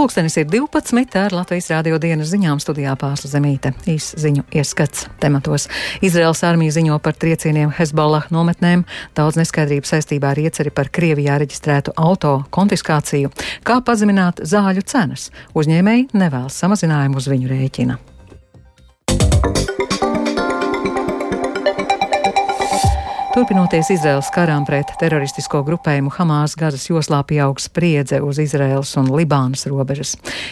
Pulkstenis ir 12. ar Latvijas rādio dienas ziņām studijā Pāsla Zemīte. Īs ziņu ieskats tematos. Izraels armija ziņo par triecieniem Hezbollah nometnēm, daudz neskaidrību saistībā ar ieceri par Krievijā reģistrētu auto konfiskāciju, kā pazemināt zāļu cenas. Uzņēmēji nevēlas samazinājumu uz viņu rēķina. Turpinoties Izraels karām pret teroristisko grupējumu Hamas Gazas joslā pieaug spriedze uz Izraels un Libānas robežas.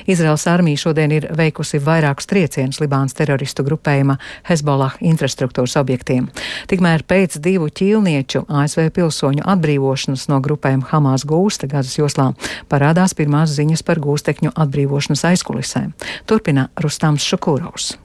Izraels armija šodien ir veikusi vairākus triecienus Libānas teroristu grupējuma Hezbollah infrastruktūras objektiem. Tikmēr pēc divu ķīlnieču ASV pilsoņu atbrīvošanas no grupējuma Hamas gūsta Gazas joslā parādās pirmās ziņas par gūstekņu atbrīvošanas aizkulisēm. Turpina Rustams Šukūraus.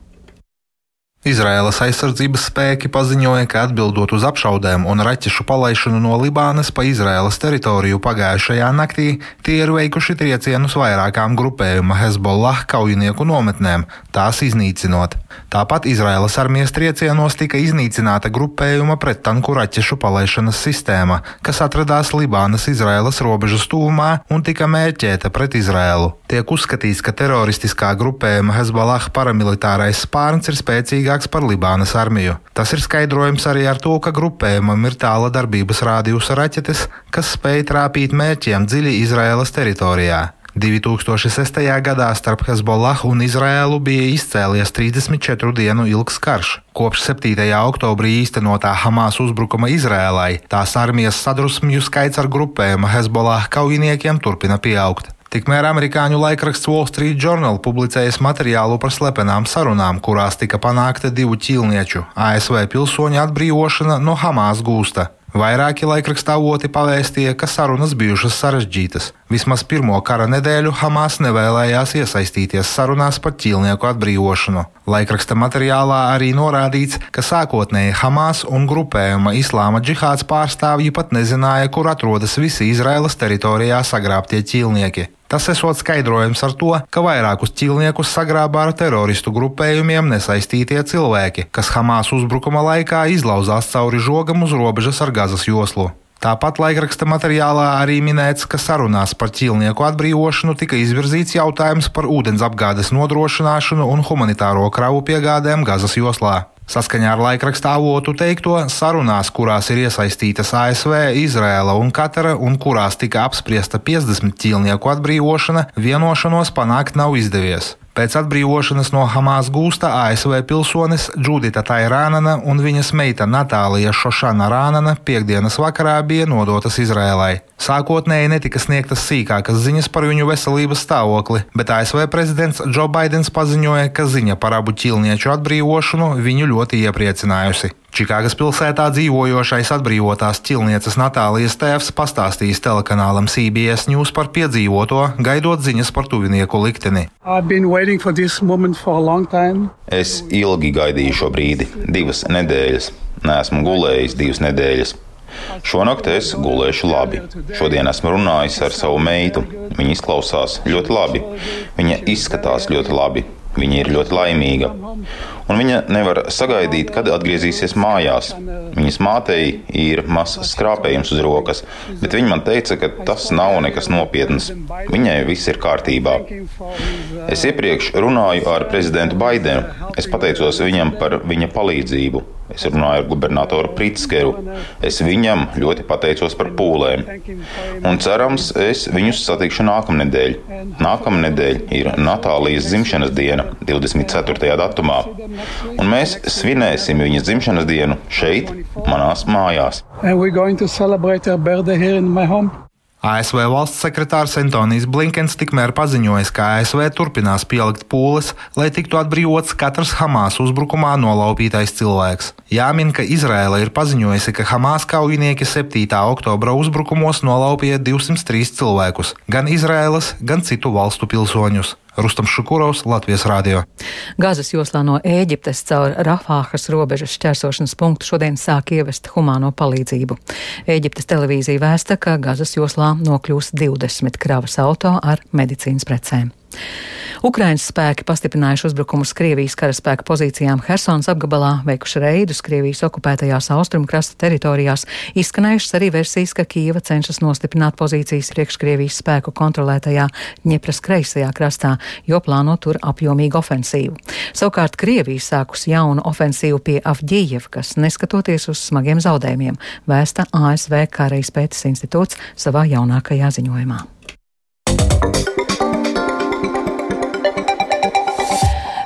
Izraēlas aizsardzības spēki paziņoja, ka atbildot uz apšaudēm un raķešu palaišanu no Libānas pa Izraēlas teritoriju pagājušajā naktī, tie ir veikuši triecienus vairākām grupējuma Hezbollah kaujinieku nometnēm, tās iznīcinot. Tāpat Izraēlas armijas triecienos tika iznīcināta grupējuma prettanku raķešu palaišanas sistēma, kas atradās Libānas Izraēlas robežas tūmā un tika mērķēta pret Izraēlu. Tiek uzskatīts, ka teroristiskā grupējuma Hezbollah paramilitārais spārns ir spēcīgāks spēcīgāks par Libānas armiju. Tas ir skaidrojams arī ar to, ka grupējumam ir tāla darbības rādījusa raķetes, kas spēj trāpīt mērķiem dziļi Izraēlas teritorijā. 2006. gadā starp Hezbollah un Izraēlu bija izcēlies 34 dienu ilgs karš. Kopš 7. oktobrī īstenotā Hamas uzbrukuma Izrēlai, tās armijas sadrusmju skaits ar grupējuma Hezbollah kaujiniekiem turpina pieaugt. Tikmēr amerikāņu laikraksts Wall Street Journal publicējas materiālu par slepenām sarunām, kurās tika panākta divu ķīlnieču ASV pilsoņu atbrīvošana no Hamas gūsta. Vairāki laikraksta avoti pavēstīja, ka sarunas bijušas sarežģītas. Vismaz pirmo kara nedēļu Hamas nevēlējās iesaistīties sarunās par ķīlnieku atbrīvošanu. Laikraksta materiālā arī norādīts, ka sākotnēji Hamas un grupējuma Islāma džihāds pārstāvji pat nezināja, kur atrodas visi Izraēlas teritorijā sagrābtie ķīlnieki. Tas esot skaidrojums ar to, ka vairākus ķīlniekus sagrābā ar teroristu grupējumiem nesaistītie cilvēki, kas Hamas uzbrukuma laikā izlauzās cauri žogam uz robežas ar Gazas joslu. Tāpat laikraksta materiālā arī minēts, ka sarunās par ķīlnieku atbrīvošanu tika izvirzīts jautājums par ūdens apgādes nodrošināšanu un humanitāro kravu piegādēm Gazas joslā. Saskaņā ar laikraksta avotu teikto, sarunās, kurās ir iesaistītas ASV, Izrēla un Katara, un kurās tika apspriesta 50 ķīlnieku atbrīvošana, vienošanos panākt nav izdevies. Pēc atbrīvošanas no Hamas gūsta ASV pilsonis Džudita Tairānana un viņas meita Natālija Šošana Rānana piekdienas vakarā bija nodotas Izrēlai. Sākotnēji netika sniegtas sīkākas ziņas par viņu veselības stāvokli, bet ASV prezidents Džo Baidens paziņoja, ka ziņa par abu ķīlnieču atbrīvošanu viņu ļoti iepriecinājusi. Čikāgas pilsētā dzīvojošais atbrīvotās ķilnieces Natālijas tēvs pastāstījis telekanālam CBS News par piedzīvoto, gaidot ziņas par tuvinieku likteni. Es ilgi gaidīju šo brīdi, divas nedēļas. Nesmu gulējis divas nedēļas. Šonakt es gulēšu labi. Šodien esmu runājis ar savu meitu. Viņa izklausās ļoti labi. Viņa izskatās ļoti labi. Viņa ir ļoti laimīga. Un viņa nevar sagaidīt, kad atgriezīsies mājās. Viņas mātei ir mazs skrāpējums uz rokas, bet viņa man teica, ka tas nav nekas nopietns. Viņai viss ir kārtībā. Es iepriekš runāju ar prezidentu Baidenu. Es pateicos viņam par viņa palīdzību. Es runāju ar gubernatoru Pritskeru. Es viņam ļoti pateicos par pūlēm. Un cerams, es viņus satikšu nākamnedēļ. Nākamnedēļ ir Natālijas dzimšanas diena, 24. datumā. Un mēs svinēsim viņas dzimšanas dienu šeit, manās mājās. ASV valsts sekretārs Antonijs Blinkens tikmēr paziņojis, ka ASV turpinās pielikt pūles, lai tiktu atbrīvots katrs Hamas uzbrukumā nolaupītais cilvēks. Jāmin, ka Izraela ir paziņojusi, ka Hamas kaujinieki 7. oktobra uzbrukumos nolaupīja 203 cilvēkus, gan Izraēlas, gan citu valstu pilsoņus. Rustam Šukurovs, Latvijas Rādio. Gazas joslā no Ēģiptes caur Rafāhas robežas šķērsošanas punktu šodien sāk ievest humāno palīdzību. Ēģiptes televīzija vēsta, ka Gazas joslā nokļūs 20 kravas auto ar medicīnas precēm. Ukrainas spēki pastiprinājuši uzbrukumus Krievijas karaspēka pozīcijām Hersons apgabalā, veikuši reidus Krievijas okupētajās austrumu krasta teritorijās, izskanējušas arī versijas, ka Kīva cenšas nostiprināt pozīcijas priekš Krievijas spēku kontrolētajā Ņepras kreisajā krastā, jo plāno tur apjomīgu ofensīvu. Savukārt Krievija sākus jaunu ofensīvu pie Avģījevkas, neskatoties uz smagiem zaudējumiem, vēsta ASV Kara izpētes institūts savā jaunākajā ziņojumā.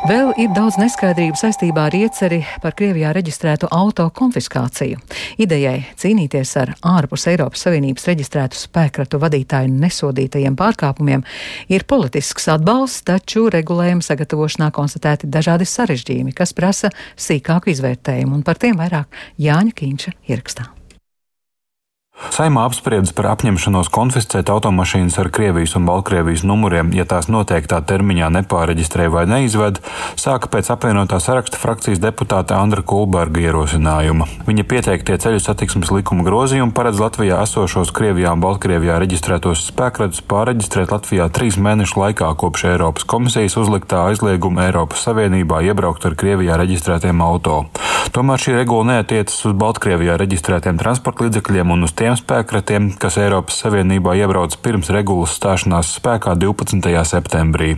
Vēl ir daudz neskaidrību saistībā ar ieceri par Krievijā reģistrētu auto konfiskāciju. Idejai cīnīties ar ārpus Eiropas Savienības reģistrētu spēkratu vadītāju nesodītajiem pārkāpumiem ir politisks atbalsts, taču regulējuma sagatavošanā konstatēti dažādi sarežģījumi, kas prasa sīkāku izvērtējumu, un par tiem vairāk Jāņa Kīņša ierakstā. Saimā apspriedis par apņemšanos konfiscēt automašīnas ar Krievijas un Baltkrievijas numuriem, ja tās noteiktā termiņā nepāreģistrē vai neizved, sāka pēc apvienotā saraksta frakcijas deputāta Andra Kulberga ierosinājuma. Viņa pieteiktie ceļu satiksmes likuma grozījumi paredz Latvijā esošos Krievijā un Baltkrievijā reģistrētos spēkradus pāreģistrēt Latvijā trīs mēnešu laikā kopš Eiropas komisijas uzliktā aizlieguma Eiropas Savienībā iebraukt ar Krievijā reģistrētiem auto. Tomēr šī regula neatiecas uz Baltkrievijā reģistrētiem transporta līdzekļiem un uz tiem tiem spēkratiem, kas Eiropas Savienībā iebrauc pirms regulas stāšanās spēkā 12. septembrī.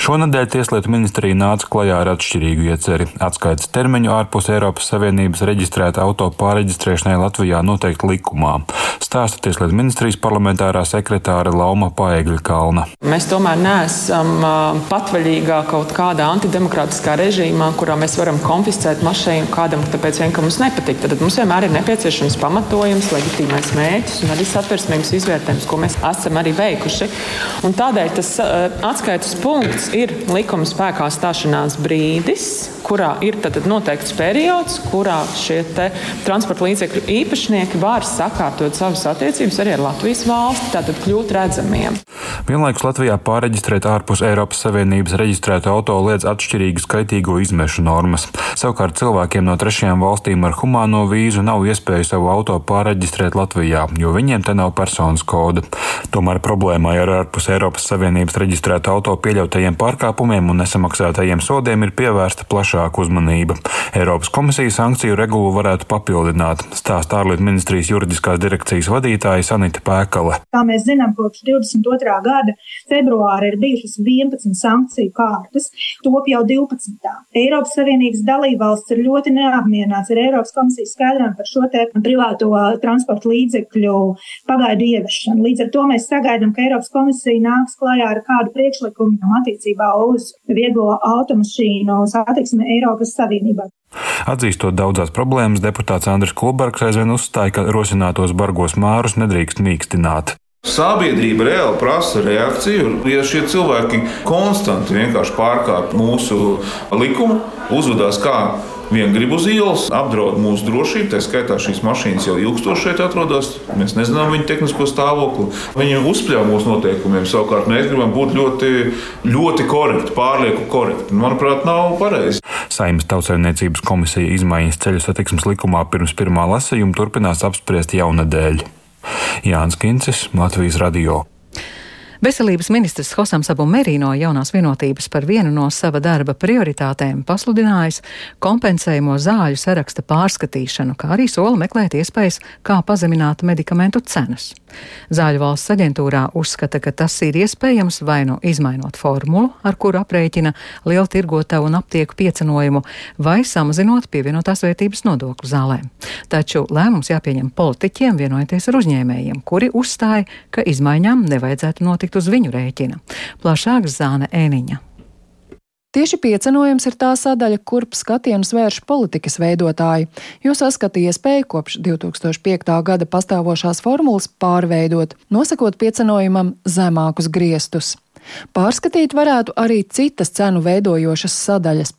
Šonadēļ Tieslietu ministrija nāca klajā ar atšķirīgu ieceri. Atskaites termiņu ārpus Eiropas Savienības reģistrēta auto pāreģistrēšanai Latvijā noteikti likumā. Stāsta Tieslietu ministrijas parlamentārā sekretāra Lauma Paegļa Kalna. Mēs tomēr neesam patvaļīgā kaut kādā antidemokrātiskā režīmā, kurā mēs varam konfiscēt mašīnu kādam, tāpēc vien, ka mums nepatīk. Tad mums vienmēr ir nepieciešams pamatojums, leģitīmais mērķus un arī satversmīgus izvērtējumus, ko mēs esam arī veikuši. Un tādēļ tas uh, atskaites punkts ir likuma spēkā stāšanās brīdis, kurā ir noteikts periods, kurā šie transporta līdzekļu īpašnieki var sakārtot savas attiecības arī ar Latvijas valsti, tātad kļūt redzamiem. Vienlaikus Latvijā pāreģistrēt ārpus Eiropas Savienības reģistrētu auto liedz atšķirīgu skaitīgo izmešu normas. Savukārt cilvēkiem no trešajām valstīm ar humāno vīzu nav iespēja savu auto pāreģistrēt Latvijā, jo viņiem te nav personas koda. Tomēr problēmai ar ārpus Eiropas Savienības reģistrētu auto pieļautajiem pārkāpumiem un nesamaksātajiem sodiem ir pievērsta plašāka uzmanība. Eiropas komisija sankciju regulu varētu papildināt, stāsta ārlietu ministrijas juridiskās direkcijas vadītāja Sanita Pēkale. Kā mēs zinām, kopš 22. gada februāra ir bijušas 11 sankciju kārtas, top jau 12. Eiropas Savienības dalībvalsts ir ļoti neapmierināts ar Eiropas komisijas skaidrojumu par šo te privāto transporta līdzekļu pagaidu ieviešanu. Līdz ar to mēs sagaidām, ka Eiropas komisija nāks klajā ar kādu priekšlikumu attiecībā uz vieglo automašīnu satiksmi Eiropas Savienībā. Atzīstot daudzās problēmas, deputāts Andris Kulbergs aizvien uzstāja, ka rosinātos bargos mārus nedrīkst mīkstināt. Sabiedrība reāli prasa reakciju. Ja šie cilvēki konstanti vienkārši pārkāpj mūsu likumu, uzvedās kā Viena grib uz ielas, apdraud mūsu drošību, tā skaitā šīs mašīnas jau ilgstoši šeit atrodas. Mēs nezinām viņu tehnisko stāvokli. Viņi uzspļauj mūsu noteikumiem. Savukārt mēs gribam būt ļoti, ļoti korekti, pārlieku korekti. Manuprāt, nav pareizi. Saimnes tautsēmniecības komisija izmaiņas ceļu satiksmes likumā pirms pirmā lasījuma turpinās apspriest jaunadēļ. Jānis Kincis, Latvijas Radio. Veselības ministrs Hosams Abu Merī no jaunās vienotības par vienu no sava darba prioritātēm pasludinājis kompensējumu zāļu saraksta pārskatīšanu, kā arī sola meklēt iespējas, kā pazemināt medikamentu cenas. Zāļu valsts aģentūrā uzskata, ka tas ir iespējams vai nu izmainot formulu, ar kuru aprēķina lielu tirgotavu un aptieku piecenojumu, vai samazinot pievienotās vērtības nodokli zālēm. Taču lēmums jāpieņem politiķiem, vienojoties ar uzņēmējiem, kuri uzstāja, ka izmaiņām nevajadzētu notikt notikt uz viņu rēķina. Plašāk Zāne Ēniņa. Tieši piecenojums ir tā sadaļa, kurp skatienus vērš politikas veidotāji, jo saskata iespēju kopš 2005. gada pastāvošās formulas pārveidot, nosakot piecenojumam zemākus griestus. Pārskatīt varētu arī citas cenu veidojošas sadaļas,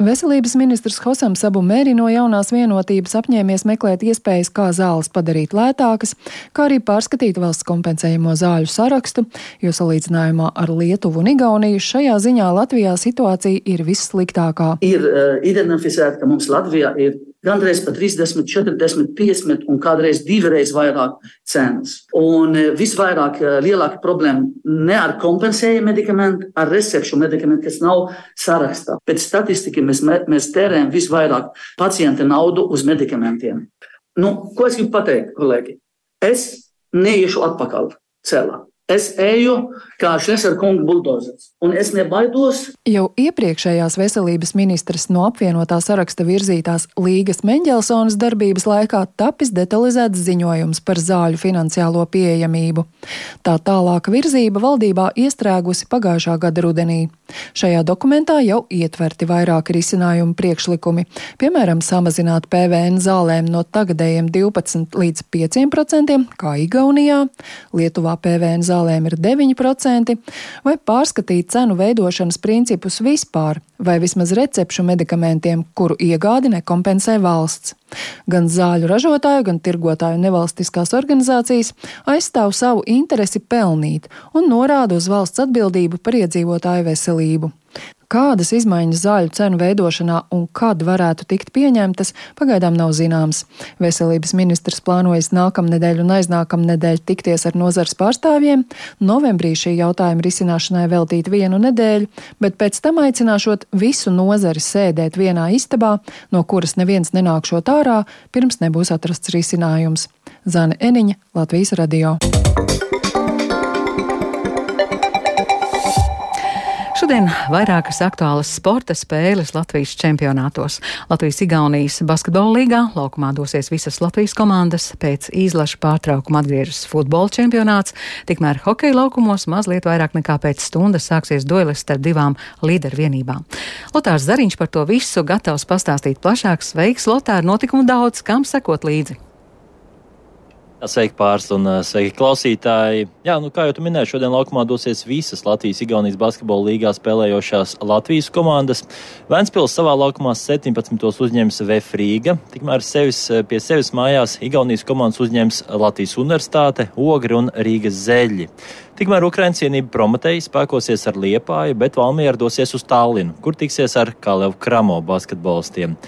Veselības ministrs Hosam Sabu Mēri no jaunās vienotības apņēmies meklēt iespējas, kā zāles padarīt lētākas, kā arī pārskatīt valsts kompensējamo zāļu sarakstu, jo salīdzinājumā ar Lietuvu un Igauniju šajā ziņā Latvijā situācija ir vissliktākā. Ir uh, identificēta, ka mums Latvijā ir gandrīz pat 30, 40, 50 un kādreiz divreiz vairāk cenas. Un e, visvairāk e, lielāka problēma ne ar kompensējumu medikamentu, ar recepšu medikamentu, kas nav sarakstā. Pēc statistikas mēs, mēs tērējam visvairāk pacienta naudu uz medikamentiem. Nu, ko es gribu pateikt, kolēģi? Es neiešu atpakaļ celā. Es eju kā Šlesera kunga buldozers, un es nebaidos. Jau iepriekšējās veselības ministrs no apvienotā saraksta virzītās Līgas Mendelsons darbības laikā tapis detalizēts ziņojums par zāļu finansiālo pieejamību. Tā tālāka virzība valdībā iestrēgusi pagājušā gada rudenī. Šajā dokumentā jau ietverti vairāki risinājumu priekšlikumi, piemēram, samazināt PVN zālēm no tagadējiem 12 līdz 5%, kā Igaunijā, Lietuvā PVN zālēm ir 9%, vai pārskatīt cenu veidošanas principus vispār, vai vismaz recepšu medikamentiem, kuru iegādi nekompensē valsts. Gan zāļu ražotāju, gan tirgotāju nevalstiskās organizācijas aizstāv savu interesi pelnīt un norāda uz valsts atbildību par iedzīvotāju veselību. Kādas izmaiņas zāļu cenu veidošanā un kad varētu tikt pieņemtas, pagaidām nav zināms. Veselības ministrs plānojas nākamnedēļ un aiznākamnedēļ tikties ar nozars pārstāvjiem, novembrī šī jautājuma risināšanai veltīt vienu nedēļu, bet pēc tam aicināšot visu nozari sēdēt vienā istabā, no kuras neviens nenākšot ārā, pirms nebūs atrasts risinājums. Zane Eniņa, Latvijas radio. Šodien vairākas aktuālas sporta spēles Latvijas čempionātos. Latvijas-Igaunijas basketbola līgā laukumā dosies visas Latvijas komandas, pēc izlaša pārtraukuma atgriežas futbola čempionāts, tikmēr hokeja laukumos mazliet vairāk nekā pēc stundas sāksies duelis starp divām līderu vienībām. Lotārs Zariņš par to visu gatavs pastāstīt plašāk. Sveiks, Lotār, notikumu daudz, kam sekot līdzi! Sveiki, pāris un sveiki, klausītāji. Jā, nu, kā jau minēju, šodien laukumā dosies visas Latvijas-Igaunijas basketbola līgā spēlējošās Latvijas komandas. Vēnspils savā laukumā 17. uzņems VF Rīga, tikmēr sevis, pie sevis mājās Igaunijas komandas uzņems Latvijas Universitāte, Ogri un Rīgas Zeļi. Tikmēr Ukraiņas cienība Prometēji spēkosies ar Liepāju, bet Valmiera dosies uz Tallinu, kur tiksies ar Kalevu Kramo basketbolistiem.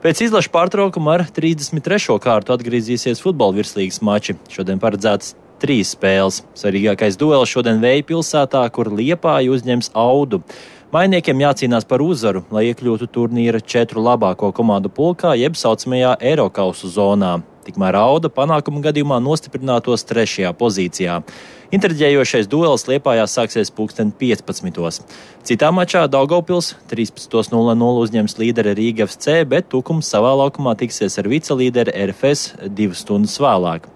Pēc izlaša pārtraukuma ar 33. kārtu atgriezīsies futbola virslīgas mači. Šodien paredzēts trīs spēles. Svarīgākais duels šodien Vēja pilsētā, kur Liepāja uzņems Audu. Mainiekiem jācīnās par uzvaru, lai iekļūtu turnīra četru labāko komandu pulkā, jeb saucamajā Eiropausu zonā. Tikmēr Auda panākuma gadījumā nostiprinātos trešajā pozīcijā. Interģējošais duels Liepājā sāksies pulksten 15. Citā mačā Daugopils 13.00 uzņems līderi Rīga FC, bet Tukums savā laukumā tiksies ar vicelīderi RFS divas stundas vēlāk.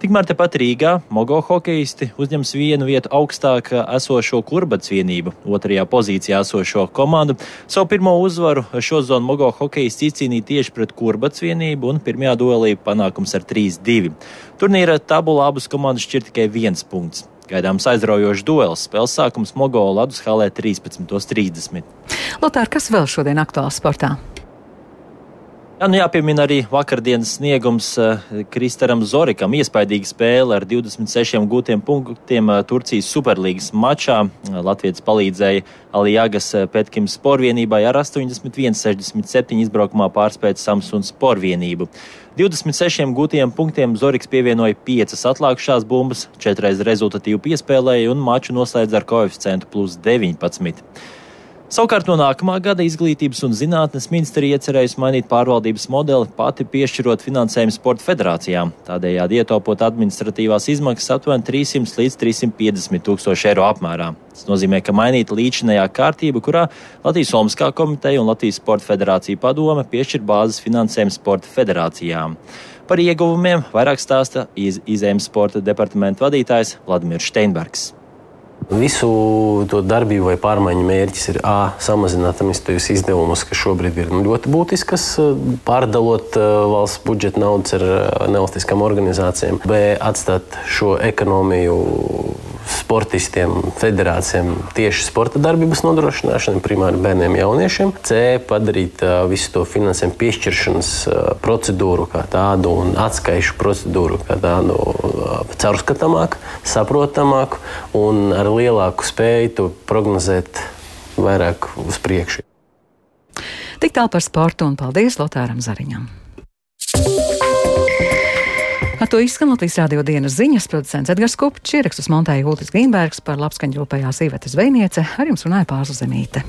Tikmēr tepat Rīgā Mogo hokeisti uzņems vienu vietu augstāk esošo kurbats vienību, otrajā pozīcijā esošo komandu. Savu pirmo uzvaru šo zonu Mogo hokeisti izcīnīja tieši pret kurbats vienību un pirmajā duelī panākums ar 3-2. Turnīra tabulā abas komandas šķir tikai viens punkts. Gaidāms aizraujošs duels. Spēles sākums Mogo Ladus halē 13.30. Lotār, kas vēl šodien aktuāls sportā? Jā, nu jāpiemina arī vakardienas sniegums uh, Kristaram Zorikam. Iespaidīga spēle ar 26 gūtiem punktiem uh, Turcijas Superlīgas mačā. Uh, Latvijas palīdzēja Alijagas Petkims sporvienībai ar 81-67 izbraukumā pārspēt Samsuns sporvienību. 26 gūtiem punktiem Zoriks pievienoja 5 atlākušās bumbas, 4 rezultatīvu piespēlēja un maču noslēdz ar koeficientu plus 19. Savukārt no nākamā gada izglītības un zinātnes ministrija iecerējusi mainīt pārvaldības modeli, pati piešķirot finansējumu sporta federācijām, tādējādi ietaupot administratīvās izmaksas aptuveni 300 līdz 350 tūkstoši eiro apmērā. Tas nozīmē, ka mainīta līdzinējā kārtība, kurā Latvijas Olimpiskā komiteja un Latvijas Sporta federācija padome piešķir bāzes finansējumu sporta federācijām. Par ieguvumiem vairāk stāsta iz, izēmas sporta departamenta vadītājs Vladimirs Steinbergs. Visu to darbību vai pārmaiņu mērķis ir A. samazināt administratīvas izdevumus, kas šobrīd ir nu, ļoti būtiskas, pārdalot valsts budžeta naudas ar nevalstiskām organizācijām, B. atstāt šo ekonomiju sportistiem, federācijām tieši sporta darbības nodrošināšanai, primāri bērniem, jauniešiem. C. padarīt uh, visu to finansējumu piešķiršanas uh, procedūru kā tādu un atskaišu procedūru kā tādu uh, caurskatāmāku, saprotamāku un ar lielāku spēju to prognozēt vairāk uz priekšu. Tik tālu par sportu un paldies Lotāram Zariņam. Ar to izskan Latvijas rādio dienas ziņas producents Edgars Kupčs, ierakstus montēja Hultis Grīmbergs par labskaņu rūpējās Īvetes Zvejniece, ar jums runāja Pārsla Zemīte.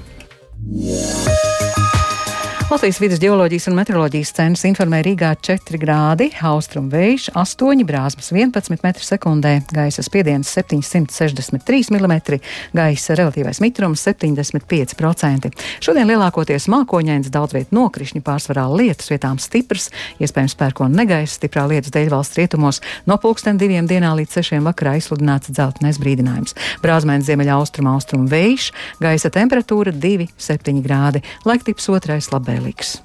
Yeah. Latvijas vidus geoloģijas un meteoroloģijas centrs informē Rīgā 4 grādi, austrumu vējš 8, brāzmas 11 m2, gaisa spiediens 763 mm, gaisa relatīvais mitrums 75%. Šodien lielākoties mākoņains, daudz vietu nokrišņi, pārsvarā lietus vietām stiprs, iespējams pērkona negaisa, stiprā lietus dēļ valsts rietumos no pulksten diviem dienā līdz sešiem vakarā izsludināts dzeltenais brīdinājums. Brāzmēns ziemeļa austrumu austrumu vējš, gaisa temperatūra 2,7 grādi, laiktips otrais labēl. Felix.